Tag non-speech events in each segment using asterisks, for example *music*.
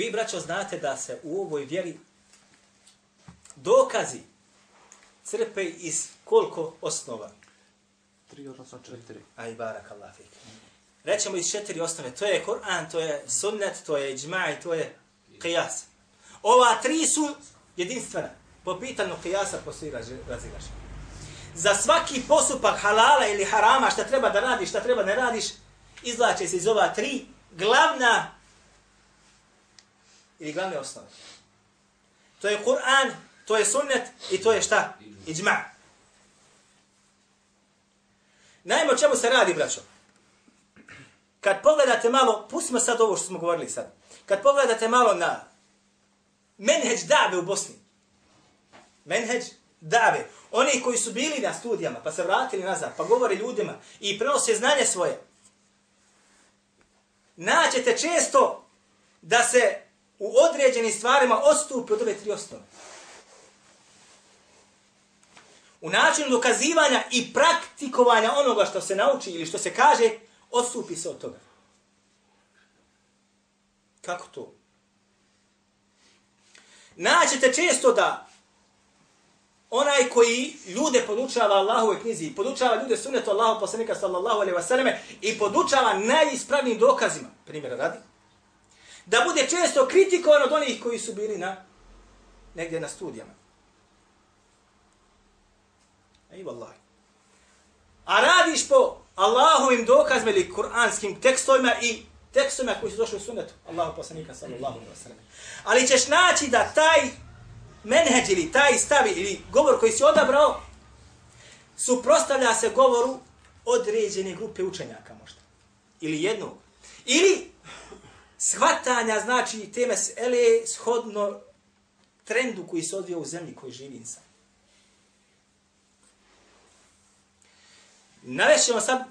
Vi, braćo, znate da se u ovoj vjeri dokazi crpe iz koliko osnova? Tri, odnosno četiri. Aj, barak Allah fik. Rećemo iz četiri osnove. To je Kur'an, to je sunnet, to je iđma to je qiyas. Ova tri su jedinstvena. Po pitanju qiyasa postoji razilaš. Za svaki postupak halala ili harama, šta treba da radiš, šta treba ne radiš, izlače se iz ova tri glavna ili glavne osnove. To je Kur'an, to je sunnet i to je šta? Iđma. Najmo čemu se radi, braćo? Kad pogledate malo, pustimo sad ovo što smo govorili sad. Kad pogledate malo na menheđ dave u Bosni. Menheđ dave. Oni koji su bili na studijama, pa se vratili nazad, pa govore ljudima i prenose znanje svoje. Naćete često da se u određenim stvarima ostupi od ove tri osnove. U načinu dokazivanja i praktikovanja onoga što se nauči ili što se kaže, odstupi se od toga. Kako to? Naćete često da onaj koji ljude podučava Allahove knjizi, podučava ljude sunetu Allahu poslanika sallallahu alaihi selleme i podučava najispravnijim dokazima, primjera radi, da bude često kritikovan od onih koji su bili na negdje na studijama. Ej, vallahi. A radiš po Allahovim dokazima ili kuranskim tekstovima i tekstovima koji su došli u sunnetu. Allahu poslanika sallallahu alaihi wa sallam. Ali ćeš naći da taj menheđ ili taj stav ili govor koji si odabrao suprostavlja se govoru određene grupe učenjaka možda. Ili jednog. Ili shvatanja, znači, teme ele shodno trendu koji se odvija u zemlji koji živi insan. Navešćemo sad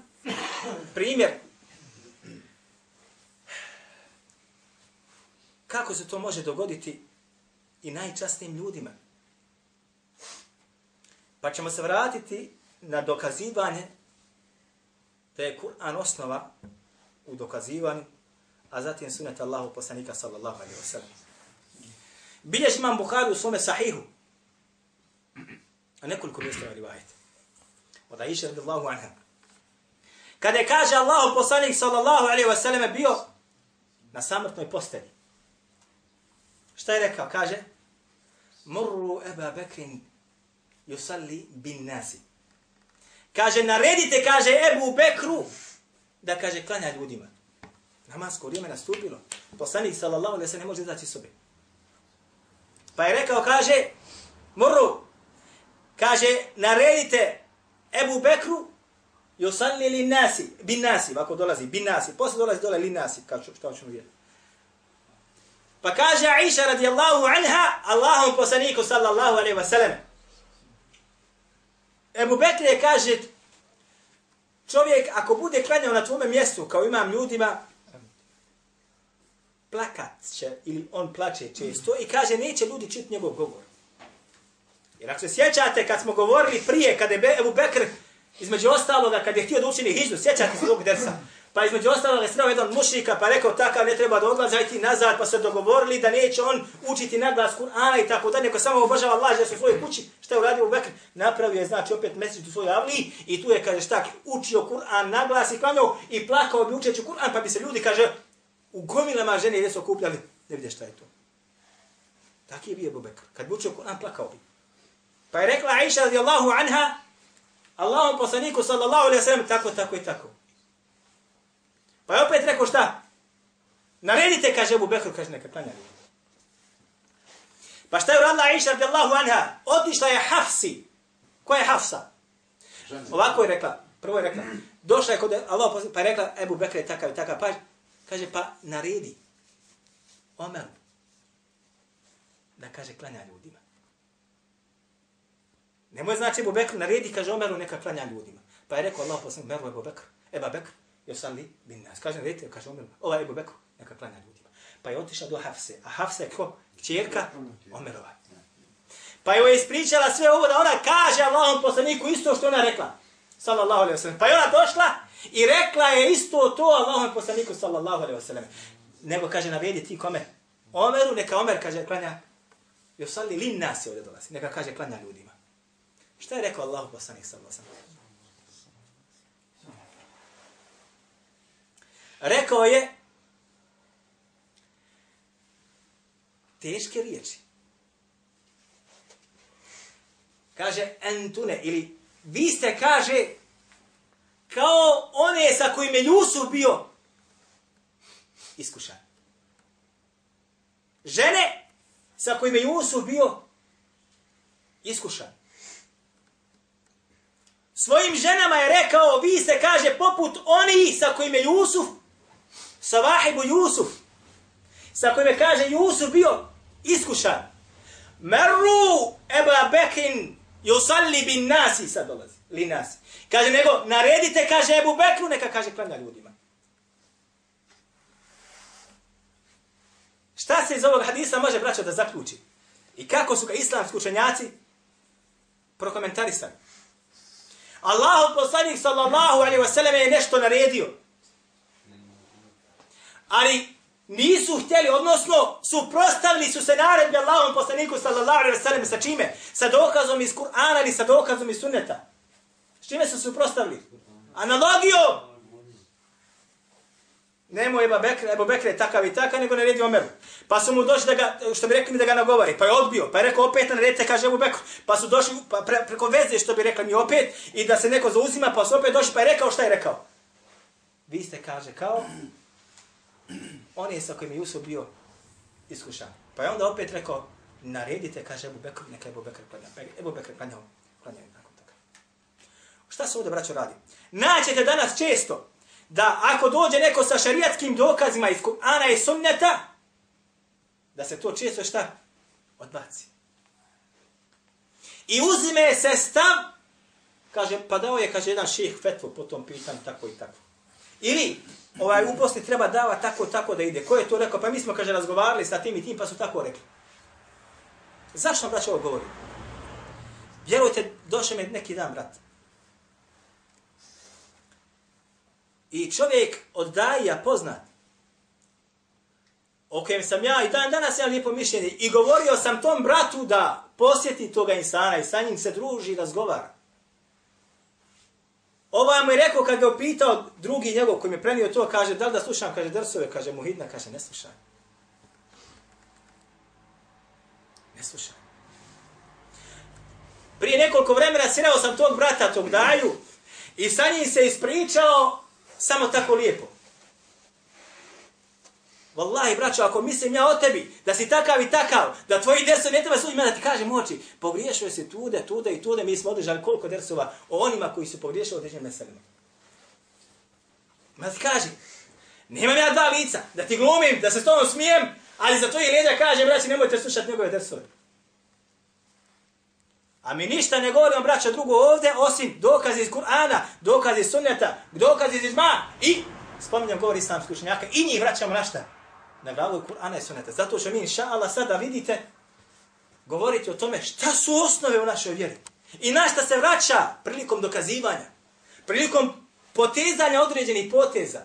primjer kako se to može dogoditi i najčastnijim ljudima. Pa ćemo se vratiti na dokazivanje da je Kur'an osnova u dokazivanju a zatim sunet Allahu poslanika sallallahu alaihi wa sallam. Bilješ imam Bukhari u svome sahihu, a nekoliko mjesta je rivajet. Od Aisha radijallahu anha. Kada je kaže Allahu poslanik sallallahu alaihi wa sallam bio na samrtnoj posteli. Šta je rekao? Kaže, Murru Eba Bekrin yusalli bin nasi. Kaže, naredite, kaže Ebu Bekru, da kaže, klanja ljudima. Namasko vrijeme nastupilo. Poslanik sallallahu alejhi ve sellem ne može izaći sobe. Pa je rekao kaže Murru kaže naredite Ebu Bekru yusalli lin nasi bin nasi ako dolazi bin nasi posle dolazi dole lin nasi kao što ćemo vidjeti. Pa kaže Aisha radijallahu anha Allahom poslaniku sallallahu alaihi wa sallam, Ebu Bekr je kaže čovjek ako bude klanjao na tvome mjestu kao imam ljudima plakat će, ili on plače često i kaže neće ljudi čuti njegov govor. Jer ako se sjećate kad smo govorili prije, kada je Ebu Bekr između ostaloga, kad je htio da učini hijđu, sjećate se drugog dersa, pa između ostaloga je sreo jedan mušnika pa rekao takav ne treba da odlaza nazad, pa se dogovorili da neće on učiti naglas Kur'ana i tako da neko samo obožava Allah da su u svojoj kući. Šta je uradio Ebu Bekr? Napravio je znači opet mjesec u svojoj avliji i tu je kaže šta učio Kur'an naglas i klanjao i plakao bi učeći Kur'an pa bi se ljudi kaže u gomilama žene gdje su okupljali, ne vidje šta je to. Taki je bio Ebu Bekr. Kad bi učio Kur'an, plakao bi. Pa je rekla Aisha radijallahu anha, Allahom poslaniku sallallahu alaihi sallam, tako, tako i tako. Pa je opet rekao šta? Naredite, kaže Ebu Bekr, kaže neka klanja. Pa šta je uradila Aisha radijallahu anha? Otišla je Hafsi. Ko je Hafsa? Ovako je rekla. Prvo je rekla. Došla je kod Allah, pa je rekla Ebu Bekr je takav i takav. Pa Kaže, pa naredi. Omer da kaže klanja ljudima. Nemoj znači Ebu Bekr naredi, kaže Omeru neka klanja ljudima. Pa je rekao Allah poslanik Meru Ebu Bekr, Eba Bekr, jo sam li bin nas. Kaže, redite, kaže Omeru, ova Ebu Bekr, neka klanja ljudima. Pa je otišao do Hafse, a Hafse je ko? Čjerka Omerova. Pa je ispričala sve ovo da ona kaže Allahom poslaniku isto što ona rekla. Sallallahu alaihi wasallam. Pa je ona došla i rekla je isto to Allahom poslaniku sallallahu alaihi wasallam. Nego kaže, navedi ti kome? Omeru, neka Omer kaže, klanja. Jo sali lin nas je ovdje dolazi. Neka kaže, klanja ljudima. Šta je rekao Allah poslanik sallallahu alaihi wa? Rekao je teške riječi. Kaže entune ili vi ste kaže kao one sa kojim je Jusuf bio iskušan. Žene sa kojim je Jusuf bio iskušan. Svojim ženama je rekao, vi ste, kaže, poput oni sa kojim je Jusuf, sa vahibu Jusuf, sa kojim je, kaže, Jusuf bio iskušan. Meru eba bekin yusalli bin nasi, sad dolazi, li nasi. Kaže, nego, naredite, kaže, Ebu Bekru, neka kaže, klanja ljudima. Šta se iz ovog hadisa može, braćo, da zaključi? I kako su ga islamski učenjaci prokomentarisali? Allahu poslanik sallallahu alaihi wasallam je nešto naredio. Ali nisu htjeli, odnosno suprostavili su se naredbi Allahom poslaniku sallallahu alaihi wasallam sa čime? Sa dokazom iz Kur'ana ili sa dokazom iz sunneta? S čime su suprostavili? Analogijom! Nemo Eba Bekre, Eba Bekre takav i takav, nego naredi Omeru. Pa su mu došli da ga, što bi rekli mi da ga nagovori, pa je odbio, pa je rekao opet naredite, kaže Ebu Bekru. Pa su došli pa pre, preko veze, što bi rekli mi opet, i da se neko zauzima, pa su opet došli, pa je rekao šta je rekao. Vi ste, kaže, kao, on je sa kojim je Jusuf bio iskušan. Pa je onda opet rekao, naredite, kaže Ebu Bekr, neka Ebu Bekr klanja. E, Ebu Bekr klanja, klanja nakon toga. Šta se ovdje, braćo, radi? Naćete danas često, da ako dođe neko sa šarijatskim dokazima iz Kur'ana i sunneta, da se to često šta? Odbaci. I uzime se stav, kaže, pa dao je, kaže, jedan ših fetvu po tom pitanju, tako i tako. Ili, ovaj uposli treba dava tako, tako da ide. Ko je to rekao? Pa mi smo, kaže, razgovarali sa tim i tim, pa su tako rekli. Zašto vam, braće, ovo govorim? Vjerujte, došao me neki dan, brat. I čovjek od daja poznat, o kojem sam ja i dan danas ja lijepo mišljenje, i govorio sam tom bratu da posjeti toga insana i sa njim se druži i razgovara. Ovaj mu je rekao kad ga upitao drugi njegov koji mi je prenio to, kaže da li da slušam, kaže drsove, kaže muhidna, kaže ne slušaj. Ne slušaj. Prije nekoliko vremena sreo sam tog brata, tog daju, i sa njim se ispričao samo tako lijepo. Wallahi, braćo, ako mislim ja o tebi, da si takav i takav, da tvoji dersovi ne treba su da ti kažem oči, pogriješio si tude, tude i tude, mi smo održali koliko dersova o onima koji su pogriješili određenim meselima. Ma ti kaže, nemam ja dva lica, da ti glumim, da se s tobom smijem, ali za tvoji leđa kažem, braći, nemojte slušati njegove dersove. A mi ništa ne govorimo, braća, drugo ovdje, osim dokazi iz Kur'ana, dokazi iz sunneta, dokazi iz izma i, spominjam govori islamskih učenjaka, i njih vraćamo na šta? Na glavu Kur'ana i sunneta. Zato što mi, inša Allah, sada vidite, govoriti o tome šta su osnove u našoj vjeri. I na šta se vraća prilikom dokazivanja, prilikom potezanja određenih poteza.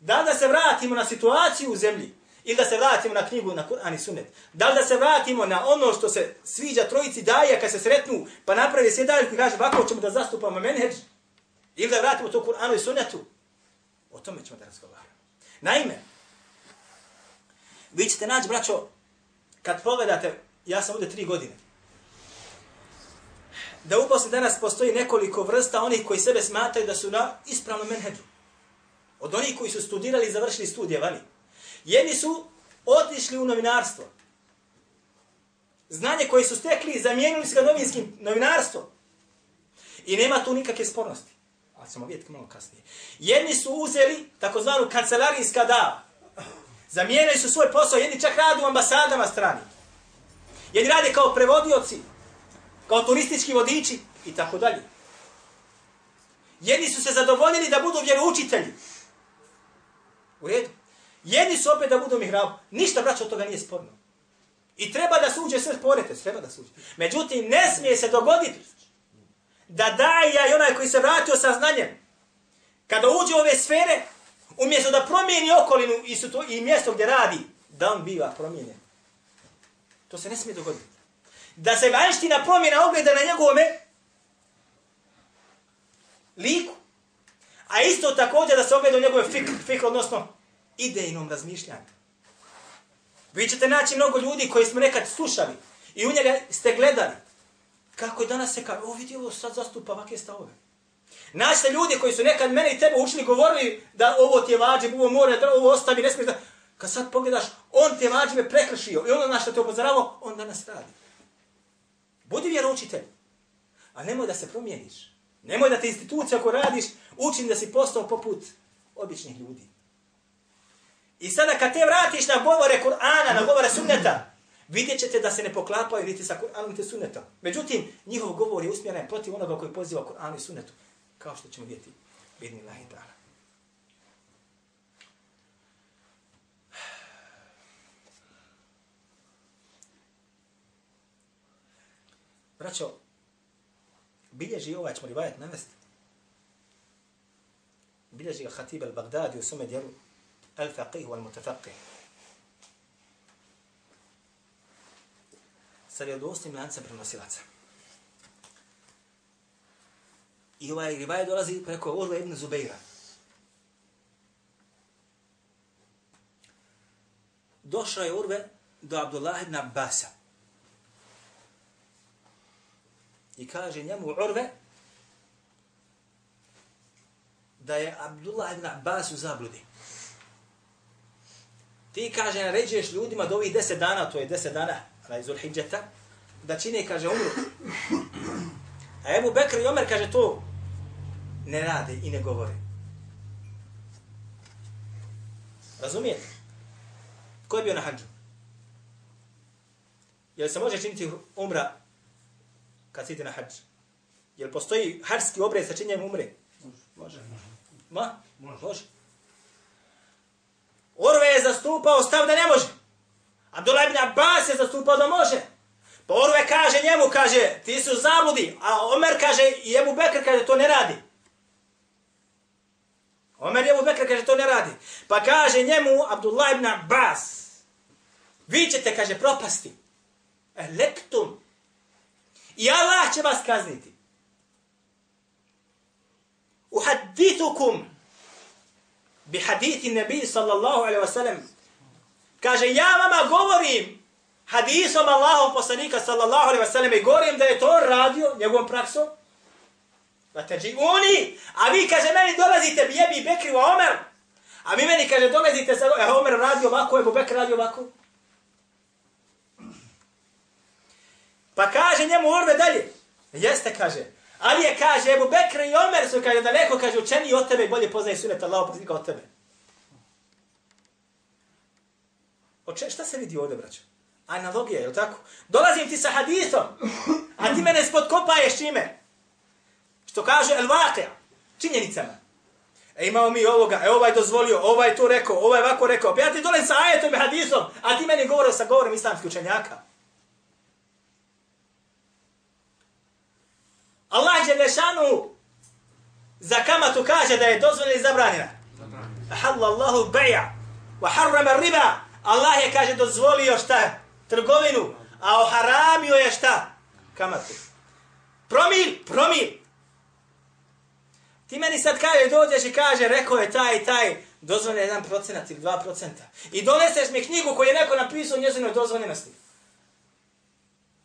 Da da se vratimo na situaciju u zemlji, Ili da se vratimo na knjigu na Kur'an i Sunnet. Da li da se vratimo na ono što se sviđa trojici daje kad se sretnu, pa napravi sjedaljku i kaže ovako ćemo da zastupamo menheđ. Ili da vratimo to Kur'anu i Sunnetu. O tome ćemo da razgovaramo. Naime, vi ćete naći, braćo, kad pogledate, ja sam ovdje tri godine, da u Bosni danas postoji nekoliko vrsta onih koji sebe smataju da su na ispravnom menheđu. Od onih koji su studirali i završili studije vani. Jedni su otišli u novinarstvo. Znanje koje su stekli i zamijenili su ga novinskim novinarstvom. I nema tu nikakve spornosti. Ali ćemo vidjeti malo kasnije. Jedni su uzeli takozvanu kancelarijska da. Zamijenili su svoj posao, jedni čak rade u ambasadama strani. Jedni rade kao prevodioci, kao turistički vodiči i tako dalje. Jedni su se zadovoljili da budu vjeroučitelji. U redu. Jedni su opet da budu mihrabu. Ništa, braćo, od toga nije sporno. I treba da suđe sve sporete, treba da suđe. Međutim, ne smije se dogoditi da daja i onaj koji se vratio sa znanjem, kada uđe u ove sfere, umjesto da promijeni okolinu i, su to, i mjesto gdje radi, da on biva promijenjen. To se ne smije dogoditi. Da se vanština promjena ogleda na njegovome liku. A isto također da se ogleda u njegove fikr, fikr odnosno idejnom razmišljanju. Vi ćete naći mnogo ljudi koji smo nekad slušali i u njega ste gledali. Kako je danas se kaže, o vidi ovo sad zastupa ovakve stavove. Naćete ljudi koji su nekad mene i tebe učili, govorili da ovo ti je vađib, ovo mora, da ovo ostavi, ne smiješ da... Kad sad pogledaš, on te vađive prekršio i ono na što te upozoravao, on danas radi. Budi vjeroučitelj. A nemoj da se promijeniš. Nemoj da te institucija ako radiš učin da si postao poput običnih ljudi. I sada kad te vratiš na govore Kur'ana, na govore sunneta, vidjet ćete da se ne poklapaju niti sa Kur'anom te sunnetom. Međutim, njihov govor je usmjeren protiv onoga koji poziva Kur'anu i sunnetu. Kao što ćemo vidjeti. Bidni lahi ta'ala. Braćo, bilježi ovaj ćemo rivajet navesti. Bilježi ga Khatib al-Baghdadi u svome dijelu al-Faqih wal-Mutafaqih. Sa vjerodostim lancem prenosilaca. I ovaj rivaj dolazi preko Urve ibn Zubeira. Došao je Urve do Abdullah ibn Abbasa. I kaže njemu Urve da je Abdullah ibn Abbas u zabludi. Ti, kaže, naređuješ ljudima do ovih deset dana, to je deset dana, razul hijđeta, da čine, kaže, umru. A Ebu Bekr i Omer, kaže, to ne rade i ne govore. Razumijete? Ko je bio na hađu? Je li se može činiti umra kad si ide na hađ? Je li postoji hađski obred sa činjenjem umre? Može. Ma? Može. može. Urve je zastupao stav da ne može. Abdullah ibn Abbas je zastupao da može. Pa Urve kaže njemu, kaže, ti su zabludi. A Omer kaže, i Ebu Bekr kaže, to ne radi. Omer Ebu Bekr kaže, to ne radi. Pa kaže njemu, Abdullah ibn Abbas, vi ćete, kaže, propasti. Elektum. I Allah će vas kazniti. Uhadithukum bi hadithi nebi sallallahu alaihi wasallam. Kaže, ja vama govorim hadisom Allahov poslanika sallallahu alaihi wasallam i govorim da je to radio njegovom praksom. Da te a vi kaže meni dolazite bi jebi Bekri u Omer. A vi meni kaže dolazite sa e, Omer radi ovako, Ebu Bekr radi ovako. Pa kaže njemu Urve dalje. Jeste, kaže. Ali je, kaže, Ebu Bekr i Omer su, kaže, daleko, kaže, učeni od tebe i bolje poznaje sunet Allah poslanika od tebe. Oče, šta se vidi ovdje, braćo? Analogija, je li tako? Dolazim ti sa hadisom, a ti mene spodkopaješ čime? Što kaže El Vaqia, činjenicama. E imamo mi ovoga, e ovaj dozvolio, ovaj to rekao, ovaj ovako rekao. Pa ja ti dolazim sa ajetom i hadisom, a ti meni govorio sa govorom islamskih učenjaka. Allah je lešanu za kamatu kaže da je dozvoljena i zabranjena. Ahalla Allahu beja wa harrama riba. Allah je kaže dozvolio šta? Trgovinu. A oharamio je šta? Kamatu. Promil, promil. Ti meni sad kaže, dođeš i kaže, rekao je taj i taj, dozvoljen jedan procenat ili dva procenta. I doneseš mi knjigu koju je neko napisao u njezinoj dozvoljenosti.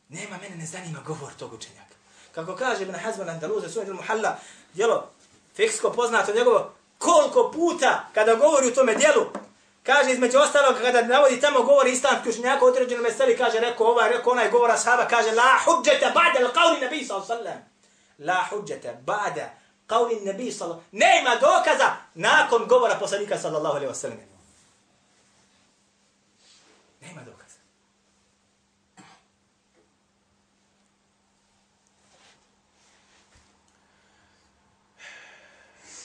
Nema, mene ne zanima govor tog učenjaka. Kako kaže Ibn Hazman Andaluze, sunet il-Muhalla, djelo, fiksko poznato njegovo, koliko puta kada govori u tome djelu, kaže između ostalog, kada navodi tamo govori islamski učenjaka u određenom meseli, kaže, rekao ovaj, rekao onaj govora sahaba, kaže, la huđete ba'da l'qavli nabi sallam. La huđete ba'da Kauli nebi sallam. Nema dokaza nakon govora poslanika sallallahu alaihi wa sallam. Nema dokaza.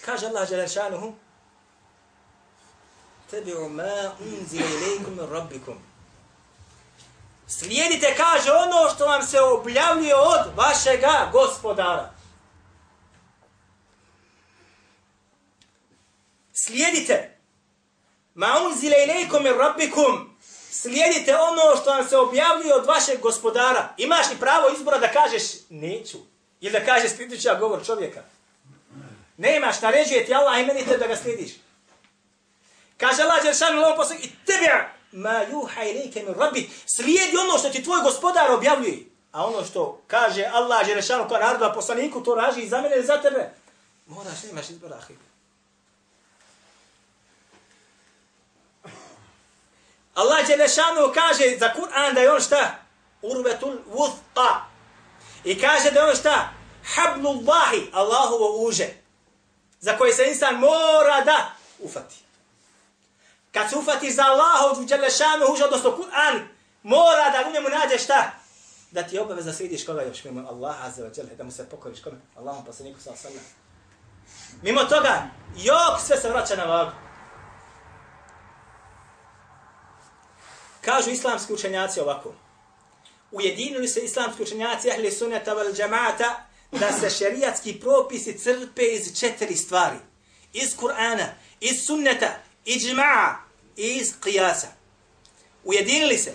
Kaže Allah Đelešanuhu, Tebi'u ma unzile ilaikum min rabbikum. Slijedite, kaže, ono što vam se objavljuje od vašega gospodara. Slijedite. Ma unzile ilaikum min rabbikum. Slijedite ono što vam se objavljuje od vašeg gospodara. Imaš li pravo izbora da kažeš neću? Ili da kažeš sljedeći govor čovjeka? Nemaš, naređuje ti Allah i meni te da ga slijediš. Kaže Allah Đeršanu u ovom poslu, i tebe ma juha ilike min rabbi, slijedi ono što ti tvoj gospodar objavljuje. A ono što kaže Allah Đeršanu kao naroda poslaniku, to raži i za mene i za tebe. Moraš, nemaš izbora, ahi. Allah Đelešanu kaže za Kur'an da je on šta? Urvetul vuthqa. I kaže da je on šta? Hablullahi, Allahovo uže. Za koje se insan mora da ufati. Kad se ufati za Allahov Đelešanu uže, odnosno Kur'an, mora da u njemu nađe šta? Da ti je obaveza slidiš koga još mimo Allaha azza wa jalla, da mu se pokoriš kome? Allahom poslaniku sa sallam. Mimo toga, jok sve se vraća na vagu. Kažu islamski učenjaci ovako. Ujedinili se islamski učenjaci ahli sunnata val džamata da se šerijatski propisi crpe iz četiri stvari. Iz Kur'ana, iz sunneta, iz džma'a i iz qiyasa. Ujedinili se.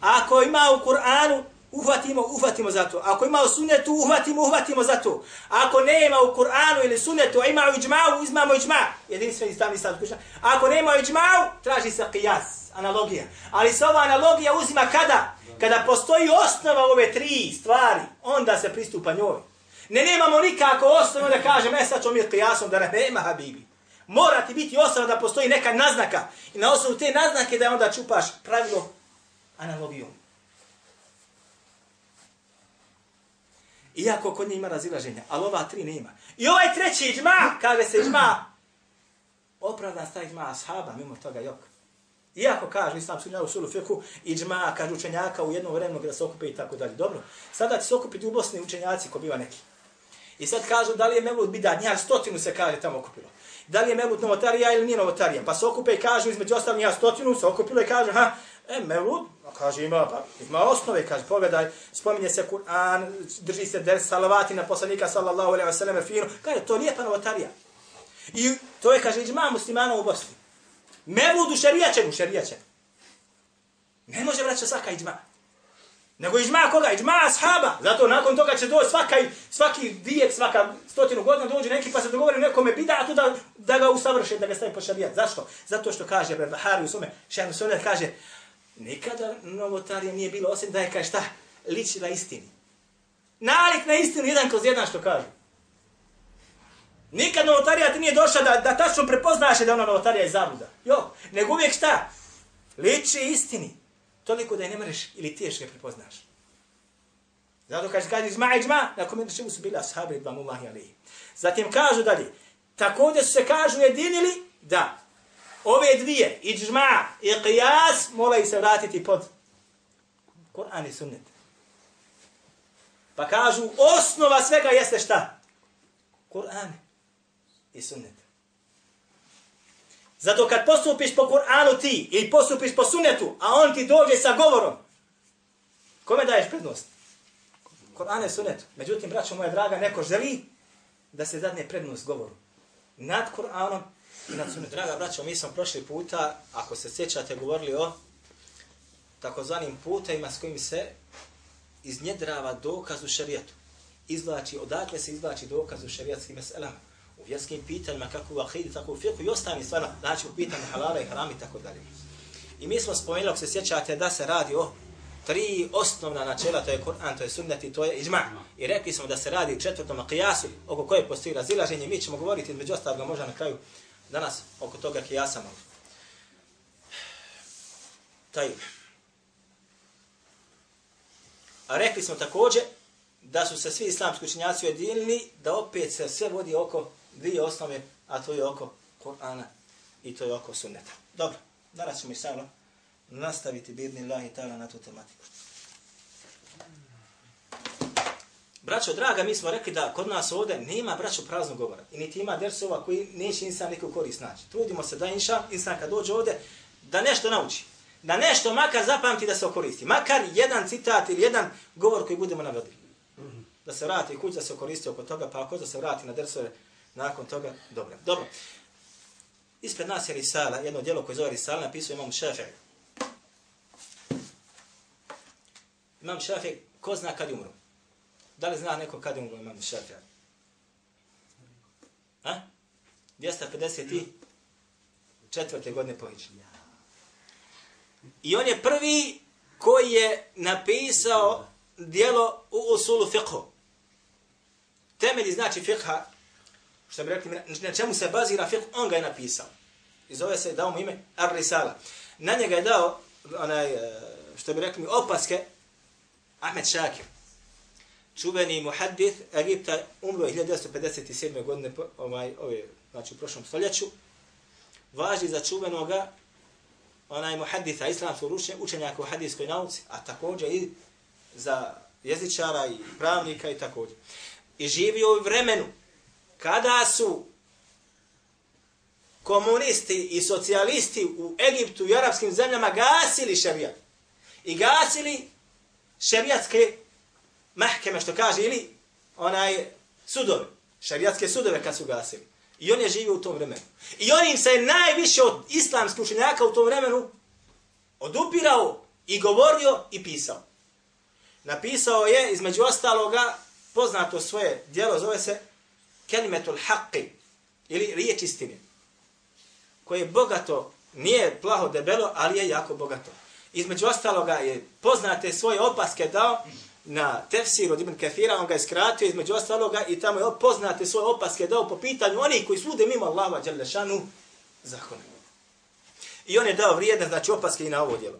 Ako ima u Kur'anu, uhvatimo, uhvatimo za to. Ako ima u sunnetu, uhvatimo, uhvatimo za to. Ako nema u Kur'anu ili sunnetu, a ima u iđma'u, izmamo iđma'. Jedini sve stav kuća. Ako nema u iđma'u, traži se qiyas, analogija. Ali se ova analogija uzima kada? Kada postoji osnova ove tri stvari, onda se pristupa njoj. Ne nemamo nikako osnovu da kažem, e sad ćemo mi qiyasom da nema habibi. Mora ti biti osnova da postoji neka naznaka. I na osnovu te naznake da onda čupaš pravilo analogijom. Iako kod nje ima razilaženja, ali ova tri nema. I ovaj treći džma, kaže se džma, opravdan sta džma ashaba, mimo toga jok. Iako kaže islam sunja u sulu fiku, iđma, kažu učenjaka u jednom vremenu kada se okupe i tako dalje. Dobro, sada će se okupiti u Bosni učenjaci ko biva neki. I sad kažu da li je Mevlut bidat, njih stotinu se kaže tamo okupilo. Da li je Mevlut novotarija ili nije novotarija. Pa se okupe i kažu između ostalih njih stotinu se okupilo i kažu, ha, e, Mevlut, kaže ima, pa, ima osnove, kaže, pogledaj, spominje se Kur'an, drži se der salavati na poslanika sallallahu alaihi wa sallam fino, kaže, to lijepa novotarija. I to je, kaže, iđma muslimana u Bosni. Mevlut u šerijačenu, šerijačen. Ne može vraća svaka iđma. Nego iđma koga? Iđma ashaba. Zato nakon toga će doći svaka, svaki vijek, svaka stotinu godina dođe neki pa se dogovori nekome bidatu da, da ga usavrše, da ga stavi po šarijat. Zašto? Zato što kaže Barbahari u svome, šehrnu sunet kaže, nikada novotarija nije bilo osim da je kaj šta? Liči na istini. Nalik na istinu, jedan kroz jedan što kaže. Nikad novotarija ti nije došla da, da tačno prepoznaš da ona novotarija je zabluda. Jo, nego uvijek šta? Liči istini. Toliko da je ne mreš ili tiješ ga prepoznaš. Zato kaže, kaže, izma, izma, na kome čemu su bili ashabi, dva Allahi alihi. Zatim kažu dalje, također su se kažu jedinili da ove dvije, iđma i qiyas, moraju se vratiti pod Kur'an i sunnet. Pa kažu, osnova svega jeste šta? Kur'an i sunnet. Zato kad postupiš po Kur'anu ti ili postupiš po sunnetu, a on ti dođe sa govorom, kome daješ prednost? Kur'an i sunnetu. Međutim, braćo moja draga, neko želi da se zadne prednost govoru. Nad Kur'anom i nad sunnetom. Draga braćo, mi smo prošli puta, ako se sjećate, govorili o takozvanim putajima s kojim se iznjedrava dokaz u šarijetu. Izvlači, odakle se izvlači dokaz u šarijatskim meselama u vjerskim pitanjima, kako u akidi, tako u fiqhu i ostani stvarno, znači u pitanju halala i harami i tako dalje. I mi smo spomenuli, ako se sjećate, da se radi o tri osnovna načela, to je Kur'an, to je sunnet i to je iđma. I rekli smo da se radi četvrtom kijasu, oko koje postoji razilaženje, mi ćemo govoriti među ostalog možda na kraju danas oko toga kijasa malo. Taj. A rekli smo također da su se svi islamski učinjaci ujedinili da opet se sve vodi oko dvije osnove, a to je oko Kur'ana i to je oko sunneta. Dobro, danas ćemo i samo nastaviti bidni Allahi ta'ala na tu tematiku. Braćo, draga, mi smo rekli da kod nas ovdje nema braćo praznog govora. I niti ima dersova koji neće insan neku korist naći. Trudimo se da inša, insan kad dođe ovdje, da nešto nauči. Da nešto makar zapamti da se okoristi. Makar jedan citat ili jedan govor koji budemo navodili. Da se vrati kuć, da se okoristi oko toga, pa ako da se vrati na dersove nakon toga, dobro. Dobro. Ispred nas je Risala, jedno djelo koje zove Risala, napisao imam Šafir. Imam Šafir, ko zna kad je umro? Da li zna neko kad je umro imam Šafir? A? 254. godine po Hidži. I on je prvi koji je napisao dijelo u usulu fiqhu. Temelji znači fiqha, što bi rekli, na čemu se bazira fiqh, on ga je napisao. I zove se, dao mu ime Ar-Risala. Na njega je dao, onaj, e, što bi rekli, opaske Ahmed Šakir. Čuveni muhaddith Egipta umro 1957. godine, ovaj, ove, znači u prošlom stoljeću. Važi za čuvenoga onaj muhadditha islamskog učenjaka u hadijskoj nauci, a također i za jezičara i pravnika i također. I živio u vremenu kada su komunisti i socijalisti u Egiptu i arapskim zemljama gasili šerijat. I gasili šerijatske mahkeme, što kaže, ili onaj sudove, šerijatske sudove kad su gasili. I on je živio u tom vremenu. I on im se najviše od islamskih učenjaka u tom vremenu odupirao i govorio i pisao. Napisao je, između ostaloga, poznato svoje djelo, zove se Kelimetul Haqqi, ili riječ istine, koje je bogato, nije plaho debelo, ali je jako bogato. Između ostaloga je poznate svoje opaske dao na tefsir od Ibn Kathira, on ga je skratio između ostaloga i tamo je poznate svoje opaske dao po pitanju onih koji slude mimo Allaha Đalešanu zakone. I on je dao vrijedne, znači opaske i na ovo djelo.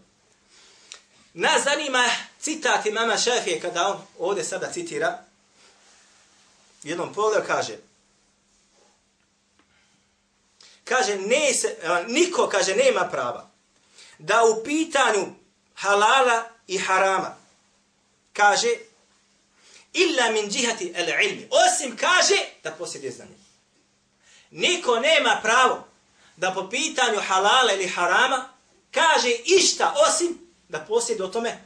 Nas zanima citat imama Šafije kada on ovdje sada citira, jednom pogledu kaže, kaže, ne se, e, niko, kaže, nema prava da u pitanju halala i harama, kaže, illa min džihati el ilmi, osim kaže da posjeduje znanje. Niko nema pravo da po pitanju halala ili harama kaže išta osim da posjeduje o tome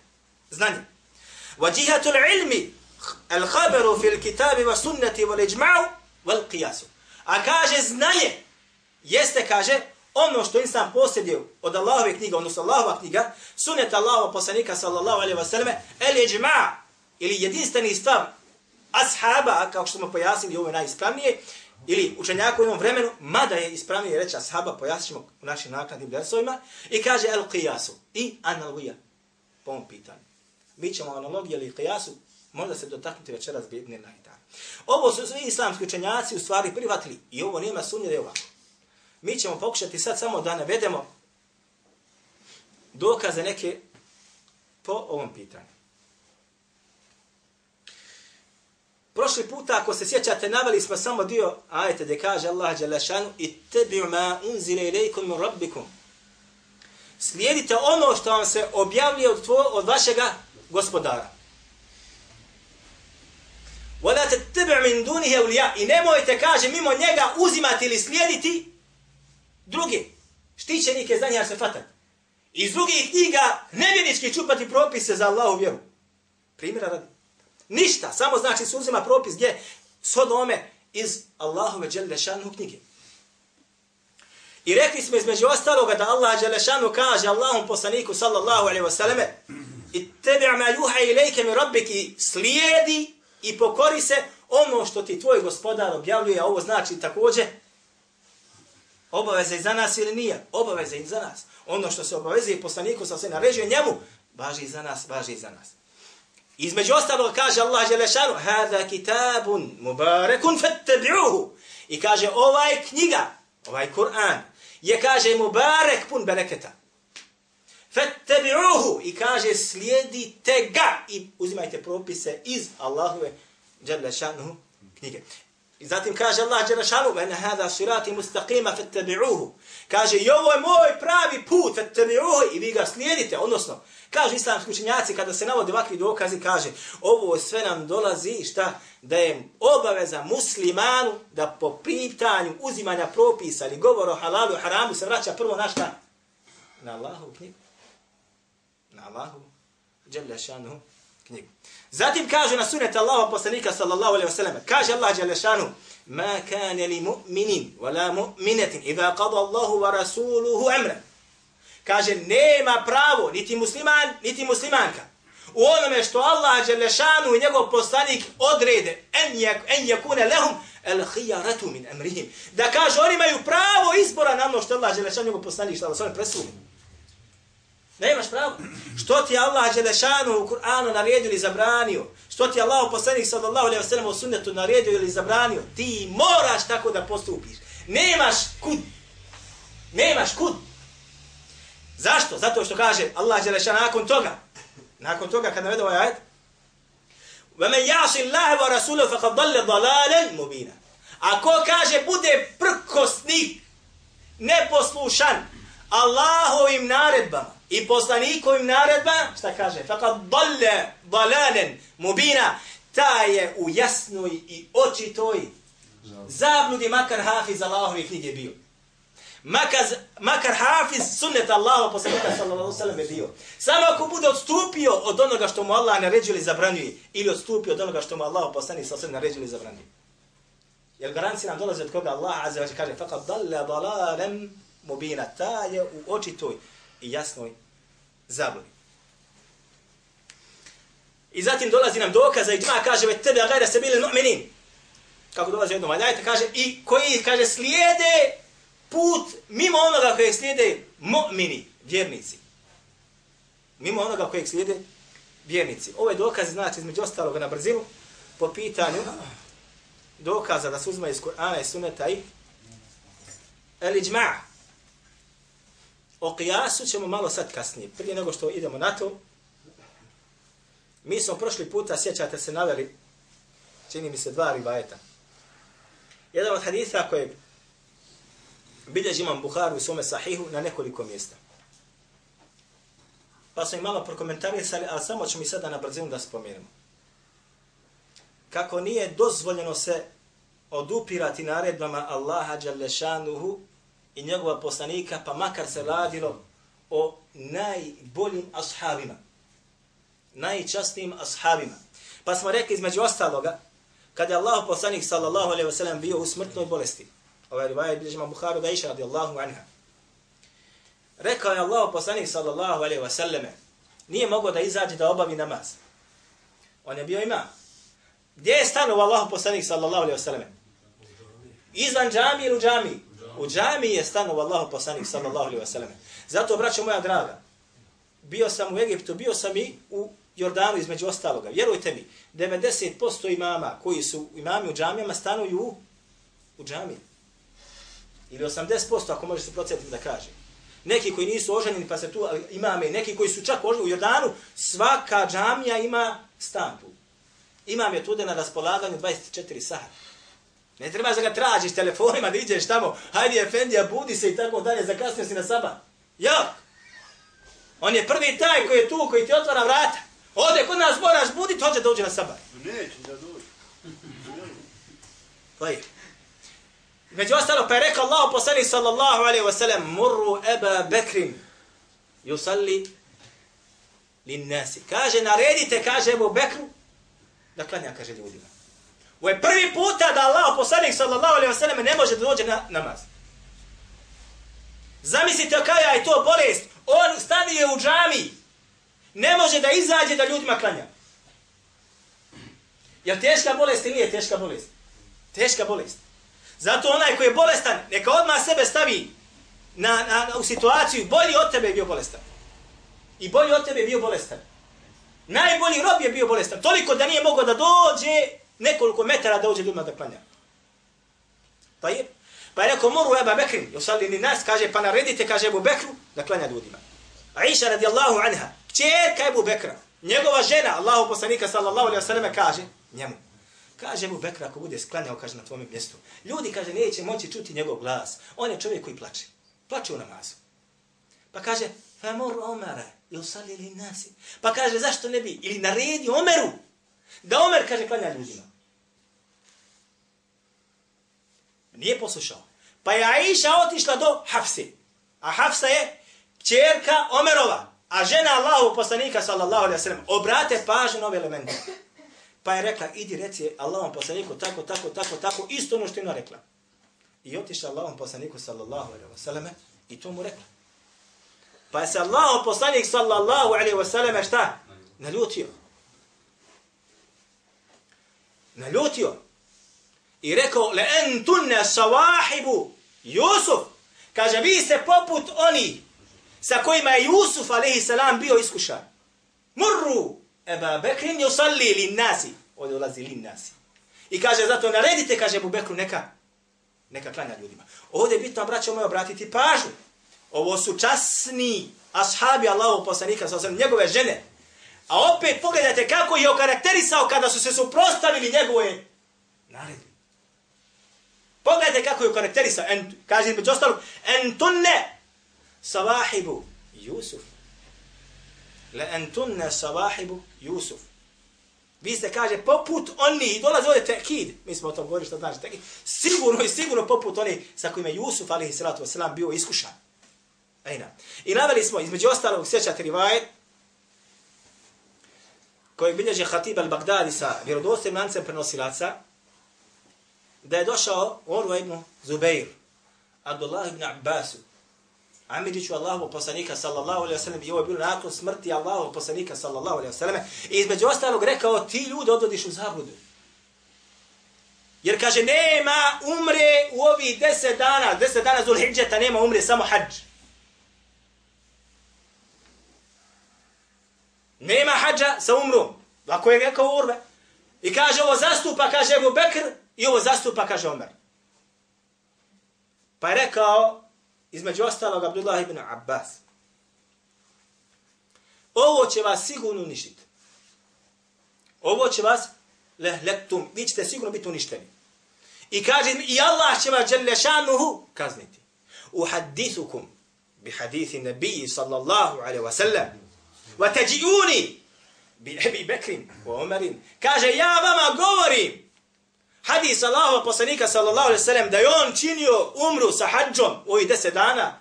znanje. Wa džihatul ilmi el khaberu fil kitabi wa sunnati wal ijma'u wal qiyasu. A kaže znanje jeste kaže ono što insan posjeduje od Allahove knjige, odnosno Allahova knjiga, sunet Allahova poslanika sallallahu alaihi ve selleme, el ijma' ili jedinstveni stav ashaba, kao što smo pojasnili, ovo je najispravnije, ili učenjaka u jednom vremenu, mada je ispravnije reći ashaba, pojasnit ćemo u našim nakladnim versovima, i kaže el qiyasu, i analogija, po ovom pitanju. Mi ćemo analogiju ili qiyasu, možda se dotaknuti večeras bidne na dan. Ovo su svi islamski učenjaci u stvari privatili, i ovo nema sumnje da je ovako. Mi ćemo pokušati sad samo da navedemo dokaze neke po ovom pitanju. Prošli puta, ako se sjećate, naveli smo samo dio ajete gdje kaže Allah Đelešanu i tebi ma unzile ilaikum rabbikum. Slijedite ono što vam se objavljuje od, tvo, od vašega gospodara. Wala tattabi' min dunihi awliya. I nemojte kaže mimo njega uzimati ili slijediti druge štićenike za njega se fatat. Iz drugih knjiga nevjenički čupati propise za Allahu vjeru. Primjera radi. Ništa, samo znači se uzima propis gdje shodno ome iz Allahove Đelešanu knjige. I rekli smo između ostaloga da Allah Đelešanu kaže Allahom poslaniku sallallahu alaihi wa sallame i tebi ma juha ilajke lejke mi rabbiki slijedi i pokori se ono što ti tvoj gospodar objavljuje, a ovo znači takođe obaveza i za nas ili nije? Obaveza i za nas. Ono što se obaveze i poslaniku sa se naređuje njemu, važi i za nas, važi i za nas. Između ostalog kaže Allah Želešanu, hada kitabun mubarekun fattabi'uhu. I kaže ovaj knjiga, ovaj Kur'an, je kaže mubarek pun bereketa. Fettebi'uhu i kaže slijedite ga i uzimajte propise iz Allahove Đelešanu knjige. I zatim kaže Allah Đelešanu ve hada sirati mustaqima fettebi'uhu. Kaže i ovo je moj pravi put fettebi'uhu i vi ga slijedite. Odnosno, kaže islamski učenjaci kada se navode ovakvi dokazi kaže ovo sve nam dolazi šta da je obaveza muslimanu da po pitanju uzimanja propisa ili govora o halalu i haramu se vraća prvo na šta? Na Allahovu knjigu. Allahu dželle šanu knjigu. Zatim kaže na sunet Allaha poslanika sallallahu alejhi ve sellem. Kaže Allah dželle šanu: "Ma kana li mu'minin wala mu'minatin idha qada Allahu wa rasuluhu amra." Kaže nema pravo niti musliman niti muslimanka u onome što Allah dželle šanu i njegov poslanik odrede en yak en yakuna lahum al khiyaratu min amrihim. Da kaže oni imaju pravo izbora na ono što Allah dželle šanu i njegov poslanik sallallahu alejhi ve sellem presudi. Nemaš pravo. Što ti Allah Đelešanu u Kur'anu naredio ili zabranio? Što ti Allah poslanik sallallahu alaihi wa sallam u sunnetu naredio ili zabranio? Ti moraš tako da postupiš. Nemaš kud. Nemaš kud. Zašto? Zato što kaže Allah Đelešanu nakon toga. Nakon toga kad navedo ovaj ajed. وَمَنْ يَعْصِ اللَّهِ وَرَسُولُهُ فَقَدْ ضَلَّ ضَلَالًا مُبِينًا Ako kaže bude prkosnik, neposlušan Allahovim naredbama, i poslanikovim naredba, šta kaže? Fakat dalle, dalalen, mubina, ta je u jasnoj i očitoj zabludi makar hafiz Allahove knjige bio. Makar, makar hafiz sunnet Allahova poslanika sallallahu sallam je bio. Samo ako bude odstupio od onoga što mu Allah naređuje ili zabranjuje, ili odstupio od onoga što mu Allah poslanik sallallahu sallam naređuje ili zabranjuje. Jer garancija nam dolazi od koga Allah azza wa kaže fakat dalle, dalanen, mubina, ta je u očitoj i jasnoj zabludi. I zatim dolazi nam dokaza i džma kaže ve tebe gajda se bili mu'minin. Kako dolazi jednom ajajta kaže i koji kaže slijede put mimo onoga kojeg slijede mu'mini, vjernici. Mimo onoga kojeg slijede vjernici. Ovaj Ove dokaze znači između ostaloga na brzinu po pitanju dokaza da se uzme iz Kur'ana i Sunneta i el iđma'a. O kijasu ćemo malo sad kasnije. Prije nego što idemo na to, mi smo prošli puta, sjećate se, naveli, čini mi se dva rivajeta. Jedan od haditha kojeg bilježi imam Buharu u svome sahihu na nekoliko mjesta. Pa smo i malo prokomentarisali, ali samo ćemo i sada na brzinu da spomenemo. Kako nije dozvoljeno se odupirati naredbama Allaha Đalešanuhu i njegova poslanika, pa makar se radilo o najboljim ashabima. Najčastnijim ashabima. Pa smo rekli između ostaloga, kada je Allah poslanik sallallahu alaihi wasallam bio u smrtnoj bolesti, ovaj rivaj je bilježima Bukharu da iša radijallahu anha. Rekao je Allah poslanik sallallahu alaihi wasallam, nije mogao da izađe da obavi namaz. On je bio imam. Gdje je stanovao Allah poslanik sallallahu alaihi wasallam? Izvan džami ili u džami? U džami je stanuo Allahu poslanik sallallahu alaihi wa sallam. Zato, braćo moja draga, bio sam u Egiptu, bio sam i u Jordanu između ostaloga. Vjerujte mi, 90% imama koji su imami u džamijama stanuju u, u džamiji. Ili 80% ako može se procjetiti da kaže. Neki koji nisu oženjeni pa se tu imame, neki koji su čak oženjeni u Jordanu, svaka džamija ima stan tu. Imam je tu na raspolaganju 24 sata. Ne treba da ga tražiš telefonima, da ideš tamo, hajdi Efendija, budi se i tako dalje, zakasnio si na saba. Ja! On je prvi taj koji je tu, koji ti otvara vrata. Ode kod nas moraš buditi, hoće da uđe na saba. Neće da dođe. Lajir. Među ostalo, pa je rekao Allah poslani sallallahu alaihi wa sallam, murru eba bekrin, yusalli lin nasi. Kaže, naredite, kaže Ebu Bekru, da klanja, kaže ljudima. Ovo je prvi puta da Allah poslanik sallallahu alaihi wa sallam ne može da dođe na namaz. Zamislite kaja je to bolest. On stanuje u džami. Ne može da izađe da ljudima klanja. Je teška bolest ili nije teška bolest? Teška bolest. Zato onaj koji je bolestan, neka odmah sebe stavi na, na, na, u situaciju, bolji od tebe je bio bolestan. I bolji od tebe je bio bolestan. Najbolji rob je bio bolestan. Toliko da nije mogao da dođe nekoliko metara da uđe ljudima da klanja. Pa je. Pa je rekao, moru Eba Bekrin, josali ni nas, kaže, pa naredite, kaže Ebu Bekru, da klanja ljudima. Aisha radijallahu anha, čerka Ebu Bekra, njegova žena, Allahu poslanika sallallahu alaihi wasallam kaže njemu, Kaže mu Bekr ako bude sklanjao, kaže na tvome mjestu. Ljudi, kaže, neće moći čuti njegov glas. On je čovjek koji plače. Plače u namazu. Pa kaže, famur Omara, i usali li nasi. Pa kaže, zašto ne bi? Ili naredi Omeru. Da Omer, kaže, klanja ljudima. Nije poslušao. Pa je Aisha otišla do Hafse. A Hafsa je čerka Omerova. A žena Allahu poslanika, sallallahu alaihi sallam, obrate pažnju na ove elemente. Pa je rekla, idi reci Allahom poslaniku tako, tako, tako, tako, isto ono što je rekla. I otišla Allahom poslaniku, sallallahu alaihi sallam, i to mu rekla. Pa je se Allahom poslanik, sallallahu alaihi sallam, šta? Naljutio. Naljutio. I rekao, le entunne savahibu Jusuf. Kaže, vi ste poput oni sa kojima je Jusuf, alaihi salam, bio iskušan. Murru, Eba Bekrin yusalli lin nasi. Ovdje ulazi lin nasi. I kaže, zato naredite, kaže Ebu Bekru, neka, neka klanja ljudima. Ovdje je bitno, braćo moje, obratiti pažnju. Ovo su časni ashabi Allahu poslanika, sa njegove žene. A opet pogledajte kako je okarakterisao kada su se suprostavili njegove naredbe. Pogledajte kako je karakterisao. En, kaže među ostalog, entunne savahibu Jusuf. Le entunne savahibu Jusuf. Vi ste, kaže, poput oni, i dolaze ovdje tekid, mi smo o tom govorili što znači tekid, sigurno i sigurno poput oni sa kojima Jusuf, alihi salatu wasalam, bio iskušan. Ejna. I naveli smo, između ostalog, sjećate rivajet, koji bilježe Hatib al-Baghdadi sa vjerodostojim lancem prenosilaca, da je došao Orva ibn Zubeir, Abdullah ibn Abbasu, Amidiću Allahu poslanika sallallahu alaihi wa sallam i ovo je bilo nakon smrti Allahu poslanika sallallahu alaihi wa sallam i između ostalog rekao ti ljudi odvodiš u zabludu. Jer kaže nema umre u ovih deset dana, deset dana Zulhidžeta nema umre, samo hađ. Nema hađa sa umrom. Lako je rekao urve. I kaže ovo zastupa, kaže Ebu Bekr, i ovo zastupa, kaže Omer. Pa je rekao, između ostalog, Abdullah ibn Abbas. Ovo će vas sigurno uništiti. Ovo će vas lehlektum. Vi ćete sigurno biti uništeni. I kaže, i Allah će vas dželješanuhu kazniti. U hadithukum bi hadithi nebiji sallallahu alaihi wa sallam wa teđiuni bi Ebi Bekrim, wa Omerim. Kaže, ja vama govorim hadis Allahova poslanika sallallahu alaihi sallam da je on činio umru sa hađom u ovih deset dana,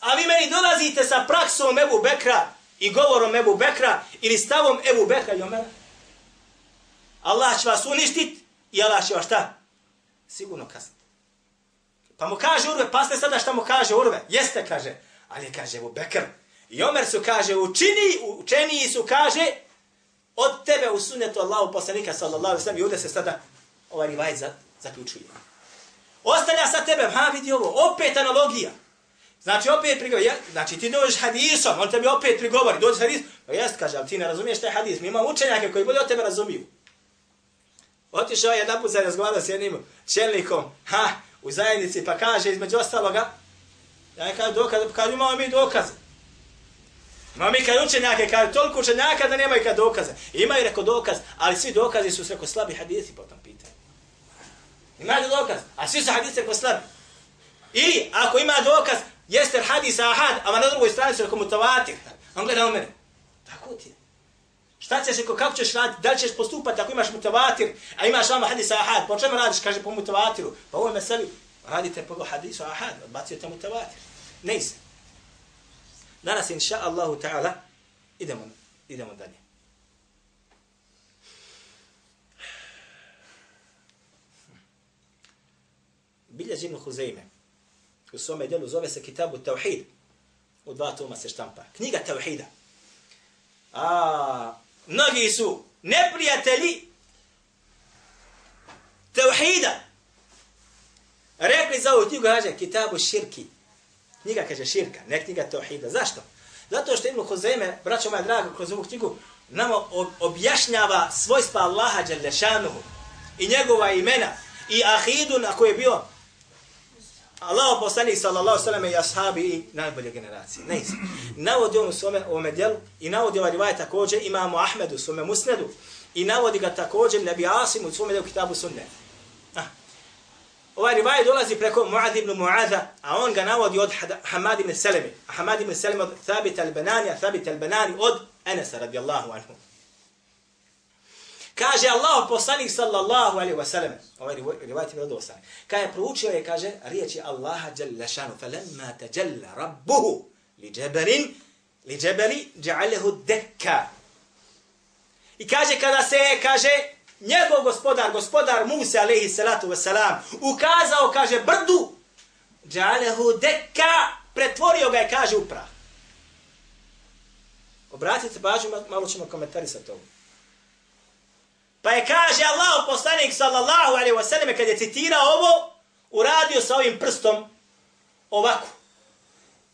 a vi meni dolazite sa praksom Ebu Bekra i govorom Ebu Bekra ili stavom Ebu Bekra i Omera. Allah će vas uništit i Allah će vas šta? Sigurno kasniti. Pa mu kaže Urve, pa ste sada šta mu kaže Urve? Jeste, kaže. Ali kaže Ebu Bekr. I Omer su kaže, učini, učeniji su kaže, od tebe u sunnetu Allahu poslanika sallallahu alaihi sallam i ovdje se sada ovaj rivajet zaključuje. Ostavlja sa tebe, ha vidi ovo, opet analogija. Znači opet prigovori, ja, znači ti dođeš hadisom, on tebi opet prigovori, dođeš hadis, pa jest kaže, ali ti ne razumiješ taj hadis, mi imamo učenjake koji bolje od tebe razumiju. Otišao je jedan put za razgovara s jednim čelnikom, ha, u zajednici, pa kaže između ostaloga, ja je kaže dokaz, pa kaže imamo mi dokaze. Imamo mi kad učenjake, kaže toliko učenjaka da nemaju kad dokaze. Imaju reko dokaz, ali svi dokazi su reko slabi hadisi potom. Imate dokaz, a svi su hadise ko slabi. I ako ima dokaz, jeste hadis ahad, a na drugoj strani su ako mutavatir. On gleda u mene. Tako ti je. Šta ćeš ako, kako ćeš raditi, da li ćeš postupati ako imaš mutavatir, a imaš vama hadis ahad, po čemu radiš, kaže po mutavatiru. Pa ovo je meseli, radite po hadisu ahad, odbacujete mutavatir. Ne se. Danas, inša Allahu ta'ala, idemo, idemo dalje. Bilje Ibn Huzeyme, u svome delu zove se Kitabu Tauhid, u dva toma se štampa. Knjiga Tauhida. A, mnogi su neprijatelji Tauhida. Rekli za ovu knjigu, kaže, Kitabu Širki. Knjiga kaže širka, ne knjiga Tauhida. Zašto? Zato što Ibn Huzeyme, braćo moja draga, kroz ovu knjigu, nam objašnjava svojstva Allaha Đalešanuhu i njegova imena i ahidu na koje je bio Allah poslanik sallallahu sallam i ashabi i najbolje generacije. Ne Navodi on u svome ovome djelu i navodi ovaj rivaj također imamo Ahmedu u svome musnedu I navodi ga također Nebi Asim u svome djelu kitabu sunne. Ah. Ovaj rivaj dolazi preko Muad ibn Muaza, a on ga navodi od Hamad ibn Selemi. A Hamad ibn Selemi od Thabit al-Banani, a Thabit al-Banani od Enesa radijallahu anhu. Kaže Allah poslanik sallallahu alaihi wa sallam, ovaj rivajt je vjerodostan, kada je proučio je, kaže, riječi Allaha jalla šanu, falemma tajalla rabbuhu li džeberin, li džeberi dja'alehu dekka. I kaže, kada se, kaže, njegov gospodar, gospodar Musa alaihi salatu wasalam, ukazao, kaže, brdu, dja'alehu dekka, pretvorio ga je, kaže, u prah. Obratite pažnju, malo ćemo komentarisati ovo. Pa je kaže Allah poslanik sallallahu alaihi wasallam kad je citirao ovo, uradio sa ovim prstom ovako.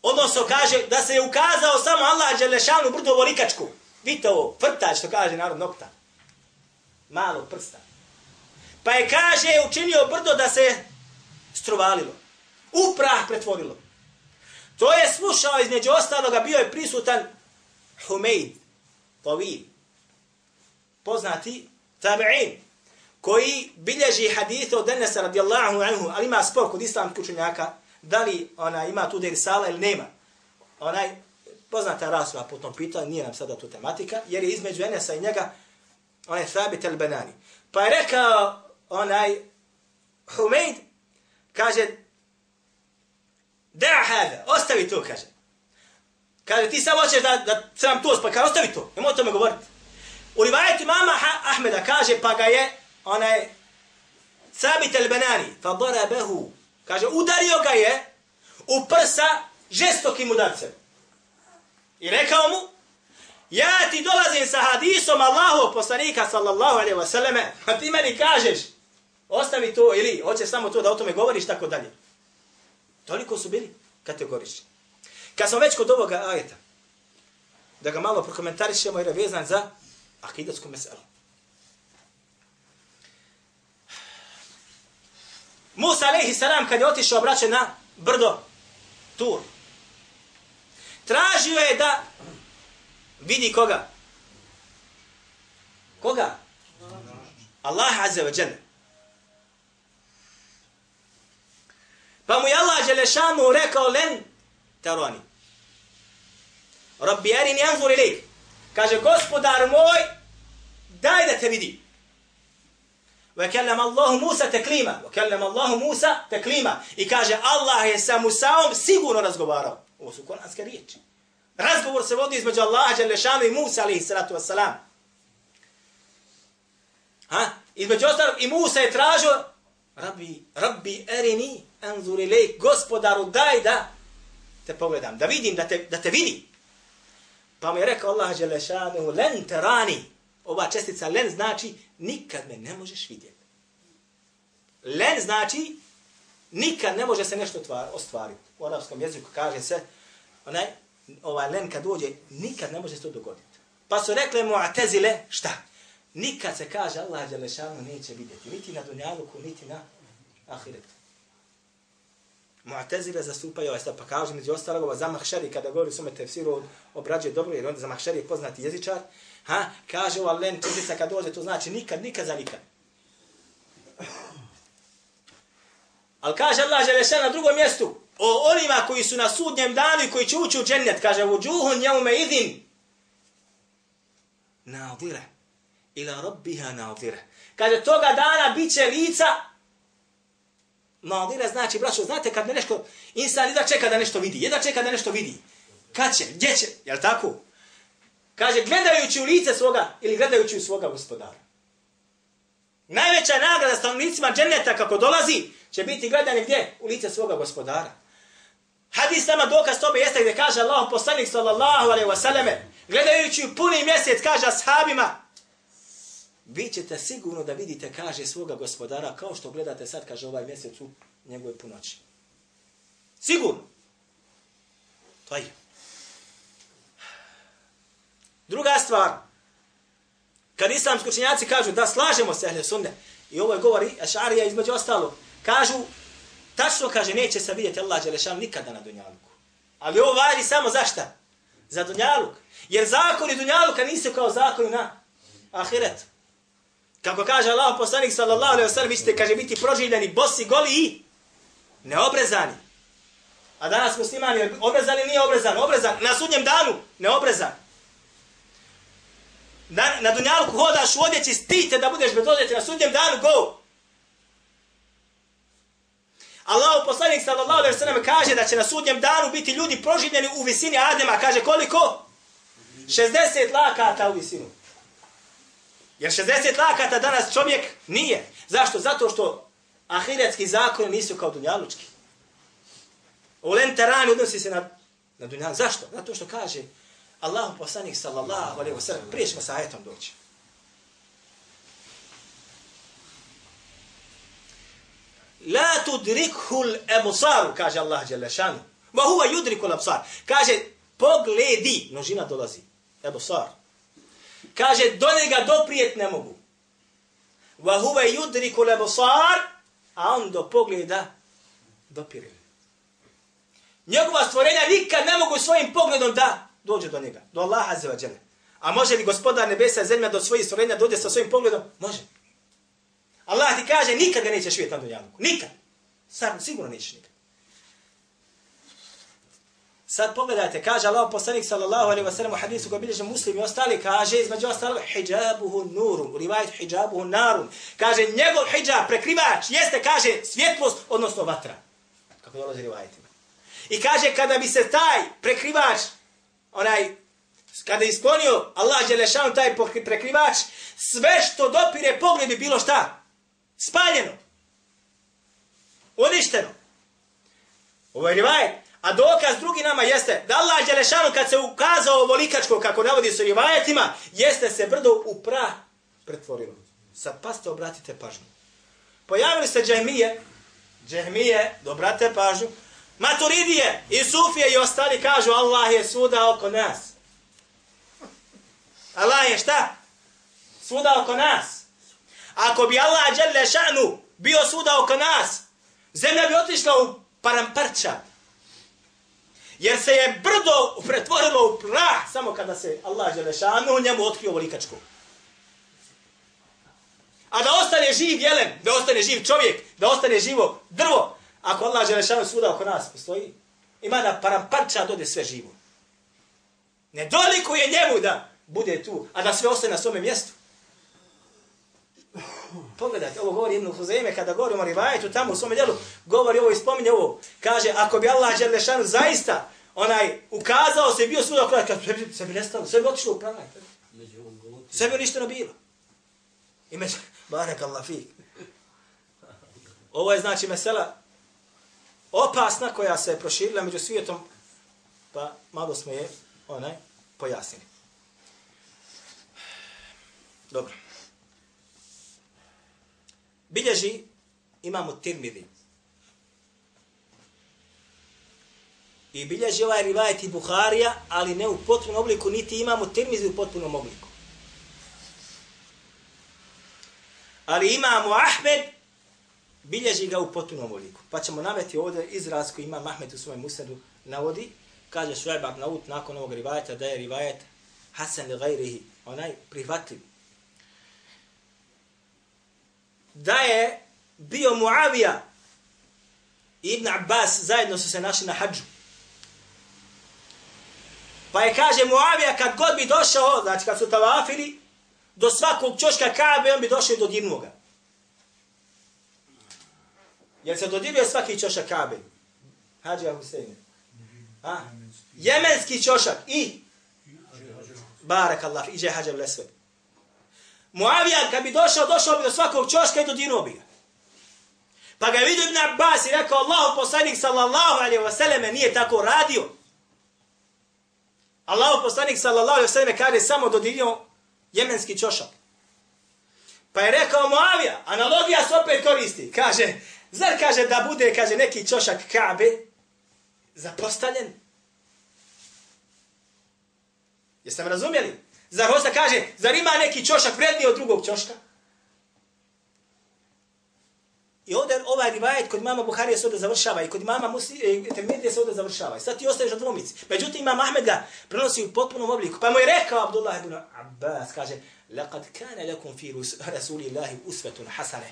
Odnosno kaže da se je ukazao samo Allah Đelešanu brdo volikačku. Vidite ovo, prtač, što kaže narod nokta. Malo prsta. Pa je kaže učinio brdo da se struvalilo. U prah pretvorilo. To je slušao između ostaloga, bio je prisutan Humeid, Tawil, poznati tabi'in, koji bilježi hadithu od Enesa radijallahu anhu, ali ima spor kod islamskih učenjaka, da li ona ima tu derisala ili nema. Onaj, poznata rasva po tom pitanju, nije nam sada tu tematika, jer je između Enesa i njega onaj Thabit al-Banani. Pa je rekao onaj Humeid, kaže, da hada, ostavi to, kaže. Kaže, ti samo hoćeš da, da sam to, pa kaže, ostavi to, nemoj o tome govoriti. U rivajetu mama Ahmeda kaže, pa ga je onaj Sabit al-Banani, fa darabahu, kaže, udario ga je u prsa žestokim udarcem. I rekao mu, ja ti dolazim sa hadisom Allahu poslanika sallallahu alaihi wa sallame, *laughs* a ti meni kažeš, ostavi to ili hoće samo to da o tome govoriš tako dalje. Toliko su bili kategorični. Kad smo već kod ovoga ajeta, da ga malo prokomentarišemo jer je vezan za akidatsku meselu. Musa alaihi salam kad je otišao braće na brdo Tur, tražio je da vidi koga? Koga? Allah azza wa jalla. Pa mu je Allah Đelešanu rekao len tarani. Rabbi arini anzur ilik. Kaže, gospodar moj, daj da te vidi. Wa kallam Allahu Musa taklima. Wa kallam Allahu Musa taklima. I kaže, Allah je sa Musaom sigurno razgovarao. Ovo su koranske riječi. Razgovor se vodi između Allaha Đelešanu i Musa, alaihi salatu wassalam. Ha? Između ostalog, i Musa je tražio, Rabbi, Rabbi, erini, anzur ilajk, gospodaru, daj da te pogledam, da vidim, da te, da te vidi. Pa mi je rekao Allah Đelešanuhu, len terani. Ova čestica len znači, nikad me ne možeš vidjeti. Len znači, nikad ne može se nešto ostvariti. U arabskom jeziku kaže se, onaj, ovaj len kad dođe, nikad ne može se to dogoditi. Pa su rekli mu atezile, šta? Nikad se kaže Allah Đelešanu neće vidjeti, niti na dunjaluku, niti na ahiretu. Mu'tazila zastupaju ovaj stav, pa kažu među ostalog, ova zamahšari, kada govori sume tefsiru, obrađuje dobro, jer onda zamahšari je poznati jezičar, ha, kaže ova len čestica kad dođe, to znači nikad, nikad za nikad. Ali kaže Allah Želešan na drugom mjestu, o onima koji su na sudnjem danu i koji će ući u džennet, kaže, u džuhun jaume idin, nadire, ila rabbiha nadire. Kaže, toga dana bit će lica Nadira znači, braćo, znate kad nešto, insan jedva čeka da nešto vidi, jedva čeka da nešto vidi. Kad će, gdje će, jel tako? Kaže, gledajući u lice svoga ili gledajući u svoga gospodara. Najveća nagrada stanovnicima dženeta kako dolazi, će biti gledanje gdje? U lice svoga gospodara. Hadis nama dokaz tobe jeste gdje kaže Allah poslanik sallallahu alaihi wa sallame, gledajući u puni mjesec, kaže ashabima, vi ćete sigurno da vidite, kaže, svoga gospodara, kao što gledate sad, kaže, ovaj mjesec u njegove punoći. Sigurno. To je. Druga stvar, kad islamski učenjaci kažu da slažemo se ehle sunne, i ovo je govori Ašarija između ostalo, kažu, tačno kaže, neće se vidjeti Allah Đelešan nikada na Dunjaluku. Ali ovo vali samo za šta? Za Dunjaluk. Jer zakoni Dunjaluka nisu kao zakoni na Ahiretu. Kako kaže Allah poslanik sallallahu alejhi ve sellem, vi ćete kaže biti proživljeni bosi, goli i neobrezani. A danas muslimani obrezan ili nije obrezan? Obrezan. Na sudnjem danu neobrezan. Na, na dunjalku hodaš u odjeći, stite da budeš bez odjeći. Na sudnjem danu go. Allahu poslanik sallallahu alejhi ve sellem kaže da će na sudnjem danu biti ljudi proživljeni u visini Adema. Kaže koliko? 60 lakata u visinu. Jer 60 lakata danas čovjek nije. Zašto? Zato što ahiretski zakoni nisu kao dunjalučki. Ulen terani odnosi se na, na dunjalu. Zašto? Zato što kaže Allah poslanik sallallahu alaihi wa sallam, prije ćemo sa ajetom doći. La tudrikhu al-absar, kaže Allah dželle šanu. Ma huwa yudriku al-absar. Kaže, pogledi, množina dolazi. Absar. Kaže, do njega doprijet ne mogu. Wa huwa yudriku l-ebsar, a on do pogleda dopire. Njegova stvorenja nikad ne mogu svojim pogledom da dođe do njega, do Allaha azza wa jalla. A može li gospodar nebesa i zemlja do svojih stvorenja dođe sa svojim pogledom? Može. Allah ti kaže, nikad ga nećeš vidjeti na dunjaluku. Nikad. Sam, sigurno nećeš nikad. Sad pogledajte, kaže Allah poslanik sallallahu alaihi wasallam u hadisu koji bilježe muslim i ostali, kaže između ostalo hijabuhu nurum, u rivajtu hijabuhu narum. Kaže njegov hijab, prekrivač, jeste, kaže, svjetlost, odnosno vatra. Kako dolazi rivajtima. I kaže kada bi se taj prekrivač, onaj, kada je isklonio Allah Đelešanu taj prekrivač, sve što dopire pogled bi bilo šta? Spaljeno. Uništeno. Ovo je rivajet. A dokaz drugi nama jeste da Allah Đelešanu kad se ukazao ovo likačko, kako navodi su rivajetima, jeste se brdo u pra pretvorilo. Sad paste, obratite pažnju. Pojavili se džahmije, džahmije, dobrate pažnju, Maturidije i Sufije i ostali kažu Allah je svuda oko nas. Allah je šta? Svuda oko nas. Ako bi Allah dželle šanu bio svuda oko nas, zemlja bi otišla u paramparča. Jer se je brdo pretvorilo u prah samo kada se Allah dželle u njemu otkrio volikačku. A da ostane živ jelen, da ostane živ čovjek, da ostane živo drvo, Ako Allah je svuda oko nas postoji, ima da paramparča dode sve živo. Ne doliko je njemu da bude tu, a da sve ostane na svome mjestu. Pogledajte, ovo govori Ibn Huzeime, kada govori o Rivajetu tamo u svome djelu, govori ovo i spominje ovo. Kaže, ako bi Allah Đerlešanu zaista onaj ukazao se bio svuda oko kad sve bi, sve bi nestalo, sve bi otišlo u pravaj. Sve bi ništa bilo. I među, barek Allah fi. Ovo je znači mesela opasna koja se proširila među svijetom, pa malo smo je onaj pojasnili. Dobro. Bilježi imamo Tirmidhi. I bilježi ovaj rivajet i Buharija, ali ne u potpunom obliku, niti imamo Tirmidhi u potpunom obliku. Ali imamo Ahmed bilježi ga u potpunom obliku. Pa ćemo naveti ovdje izraz koji ima Ahmed u svojem musnadu navodi. Kaže Šuajb Abnaut nakon ovog rivajeta da je rivajet Hasan li gajrihi, onaj prihvatljiv. Da je bio Muavija i Ibn Abbas zajedno su se našli na hađu. Pa je kaže Muavija kad god bi došao, znači kad su tavafili, do svakog čoška Kabe on bi došao do divnoga. Jer se dodiruje svaki čošak Kabe? Hadžija Husein. A? Jemenski čošak i? Barak Allah, iđe Hadža Lesve. Muavija, kad bi došao, došao bi do svakog čoška i dodinuo bi ga. Pa ga je vidio Ibn Abbas i rekao, Allahu poslanik sallallahu alaihi wa sallam nije tako radio. Allahu poslanik sallallahu alaihi wa kada kaže samo dodinio jemenski čošak. Pa je rekao Muavija, analogija se opet koristi. Kaže, Zar kaže da bude, kaže, neki čošak Kabe zapostavljen? Jeste me razumjeli? Zar hosta kaže, zar ima neki čošak vredniji od drugog čoška? I ovdje ovaj rivajet kod mama Buharije se ovdje završava i kod mama e, Termidije se ovdje završava. I sad ti ostaješ na dvomici. Međutim, imam Ahmed ga prenosi u potpunom obliku. Pa mu je rekao Abdullah ibn Abbas, kaže, Laqad kana lakum fi rasulillahi uswatun hasana.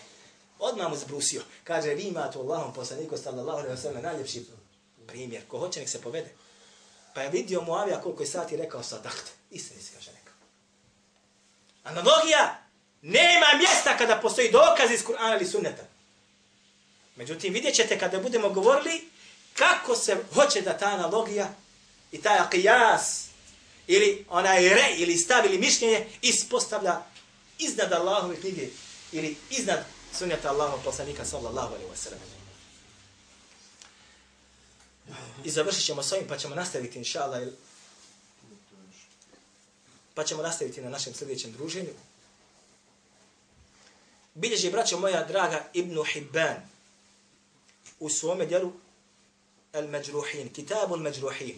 Odmah mu zbrusio. Kaže, vi imate u Allahom poslaniku, sallallahu alaihi wa sallam, najljepši primjer. Ko hoće, nek se povede. Pa je vidio Muavija koliko je sati rekao sadakt. Istini se kaže. Analogija nema mjesta kada postoji dokaz iz Kur'ana ili sunneta. Međutim, vidjet ćete kada budemo govorili kako se hoće da ta analogija i taj akijas ili onaj re ili stav ili mišljenje ispostavlja iznad Allahove knjige ili iznad sunneta Allahov poslanika sallallahu alaihi wa sallam. I završit ćemo s ovim pa ćemo nastaviti inša Allah pa ćemo nastaviti na našem sljedećem druženju. Bilježi, braćo moja draga, Ibn Hibban u svome djelu Al-Majruhin, Kitabu Al-Majruhin.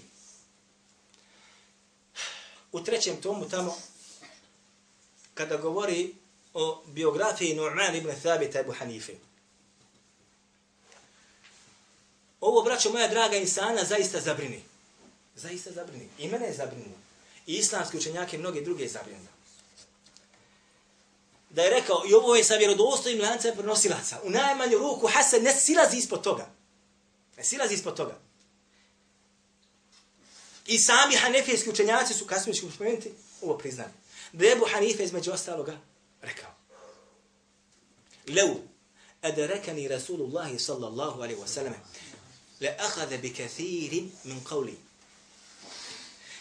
U trećem tomu tamo, kada govori o biografiji Nu'man ibn Thabita Ebu Hanife. Ovo, braćo moja draga insana, zaista zabrini. Zaista zabrini. I mene je zabrinuo. I islamski učenjake mnoge druge zabrinuo. Da je rekao, i ovo je sa vjerodostojnim lancem prenosilaca. U najmanju ruku Hasan ne silazi ispod toga. Ne silazi ispod toga. I sami hanefijski učenjaci su, kasnije ćemo spomenuti, ovo priznali. Da je Ebu Hanife između ostaloga rekao. Leu, adarakani Rasulullahi sallallahu alaihi wasallam, le ahade bi kathirin min qavli.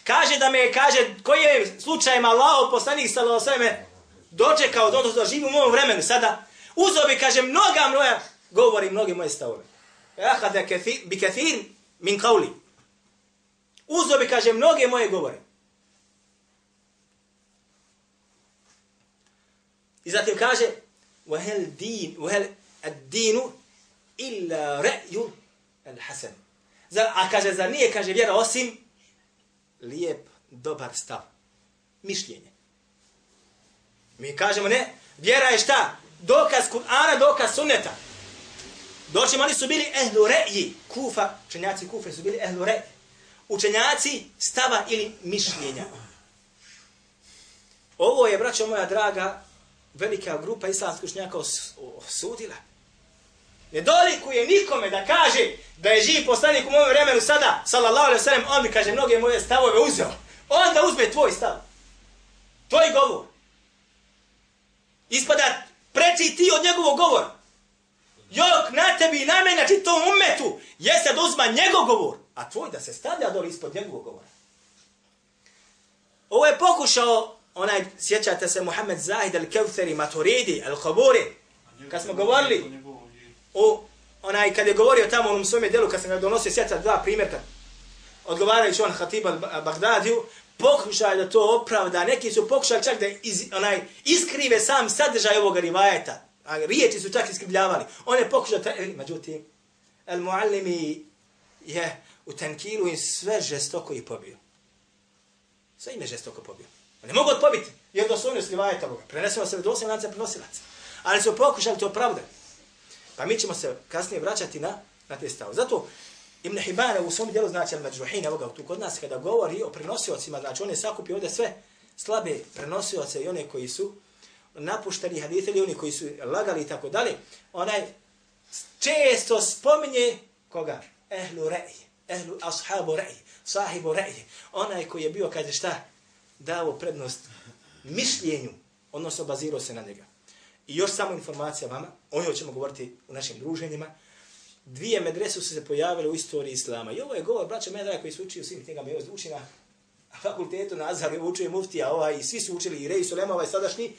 Kaže da me, kaže, koji je slučajem Allah poslanik sallallahu alaihi wa sallam, dočekao, do, do, živim u mom vremenu sada, uzao bi, kaže, mnoga moja, govori mnogi moje stavove. Ahade bi kathir min qavli. Uzao bi, kaže, mnoge moje govore. I zatim kaže, وهل دين وهل الدين إلا رأي الحسن a kaže, zar nije, kaže, vjera osim lijep, dobar stav. Mišljenje. Mi kažemo, ne, vjera je šta? Dokaz Kur'ana, dokaz sunneta. Doćem, oni su bili ehlu re'ji. Kufa, učenjaci Kufe su bili ehlu re'ji. Učenjaci stava ili mišljenja. Ovo je, braćo moja draga, velika grupa islamskih učenjaka osudila. Ne dolikuje nikome da kaže da je živ poslanik u mojom vremenu sada, sallallahu alaihi sallam, on mi kaže mnoge moje stavove uzeo. Onda uzme tvoj stav. Tvoj govor. Ispada preči ti od njegovog govora. Jok na tebi i na meni, znači tom umetu, jeste da uzma njegov govor, a tvoj da se stavlja dole ispod njegovog govora. Ovo je pokušao onaj, sjećate se, Muhammed Zahid al-Kevtheri, Maturidi, al-Khaburi, kad smo govorili o, onaj, kad je govorio tamo u onom svome delu, kad sam ga donosio, sjeća dva primjerka, odgovarajući on Hatib al-Baghdadiju, pokušaj da to opravda, neki su pokušali čak da iz, onaj, iskrive sam sadržaj ovog rivajeta, a riječi su čak iskrivljavali. On je pokušao, e, međutim, al-Muallimi je u tenkilu im sve žestoko i pobio. Sve im je žestoko pobio. Ne mogu odpobiti, jer do sunju slivajeta Boga. Prenesemo se do lanca prenosilaca. Ali su pokušali to opravdati. Pa mi ćemo se kasnije vraćati na, na te stavu. Zato Ibn Hibane u svom dijelu, znači, al-Mađruhin, evo ga tu kod nas, kada govori o prenosiocima, znači on je sakupio ovdje sve slabe prenosioce i one koji su napušteni hadite ili oni koji su lagali i tako dalje, onaj često spominje koga? Ehlu re'i, ehlu ashabu re'i, sahibu re'i, onaj koji je bio, kaže šta, davo prednost mišljenju, odnosno bazirao se na njega. I još samo informacija vama, o njoj ćemo govoriti u našim druženjima, dvije medrese su se pojavile u istoriji Islama. I ovo je govor braća Medra koji su učili u svim knjigama, i uči na fakultetu na Azhar, učuje muftija, ovaj, i svi su učili, i Rej Sulema, ovaj sadašnji,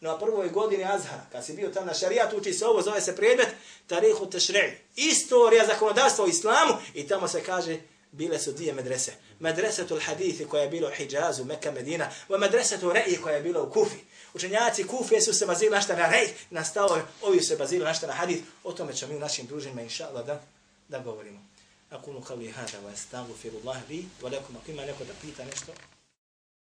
na prvoj godini Azhara, kad si bio tam na šarijatu, uči se ovo, zove se predmet, tarihu tešre'i, istorija zakonodavstva u Islamu, i tamo se kaže, bile su dvije medrese. Medresetul hadithi koja je bilo u Hijazu, Mekka, Medina, i medresetul re'i koja je bilo u Kufi. Učenjaci Kufe su se bazili našta na rej, na stavove, ovi su se bazili našta na hadith. O tome ćemo mi u našim druženjima, inša Allah, da, da govorimo. Akulu kavli hada, wa astaghfirullahi li, wa lakum, ako ima neko da pita nešto,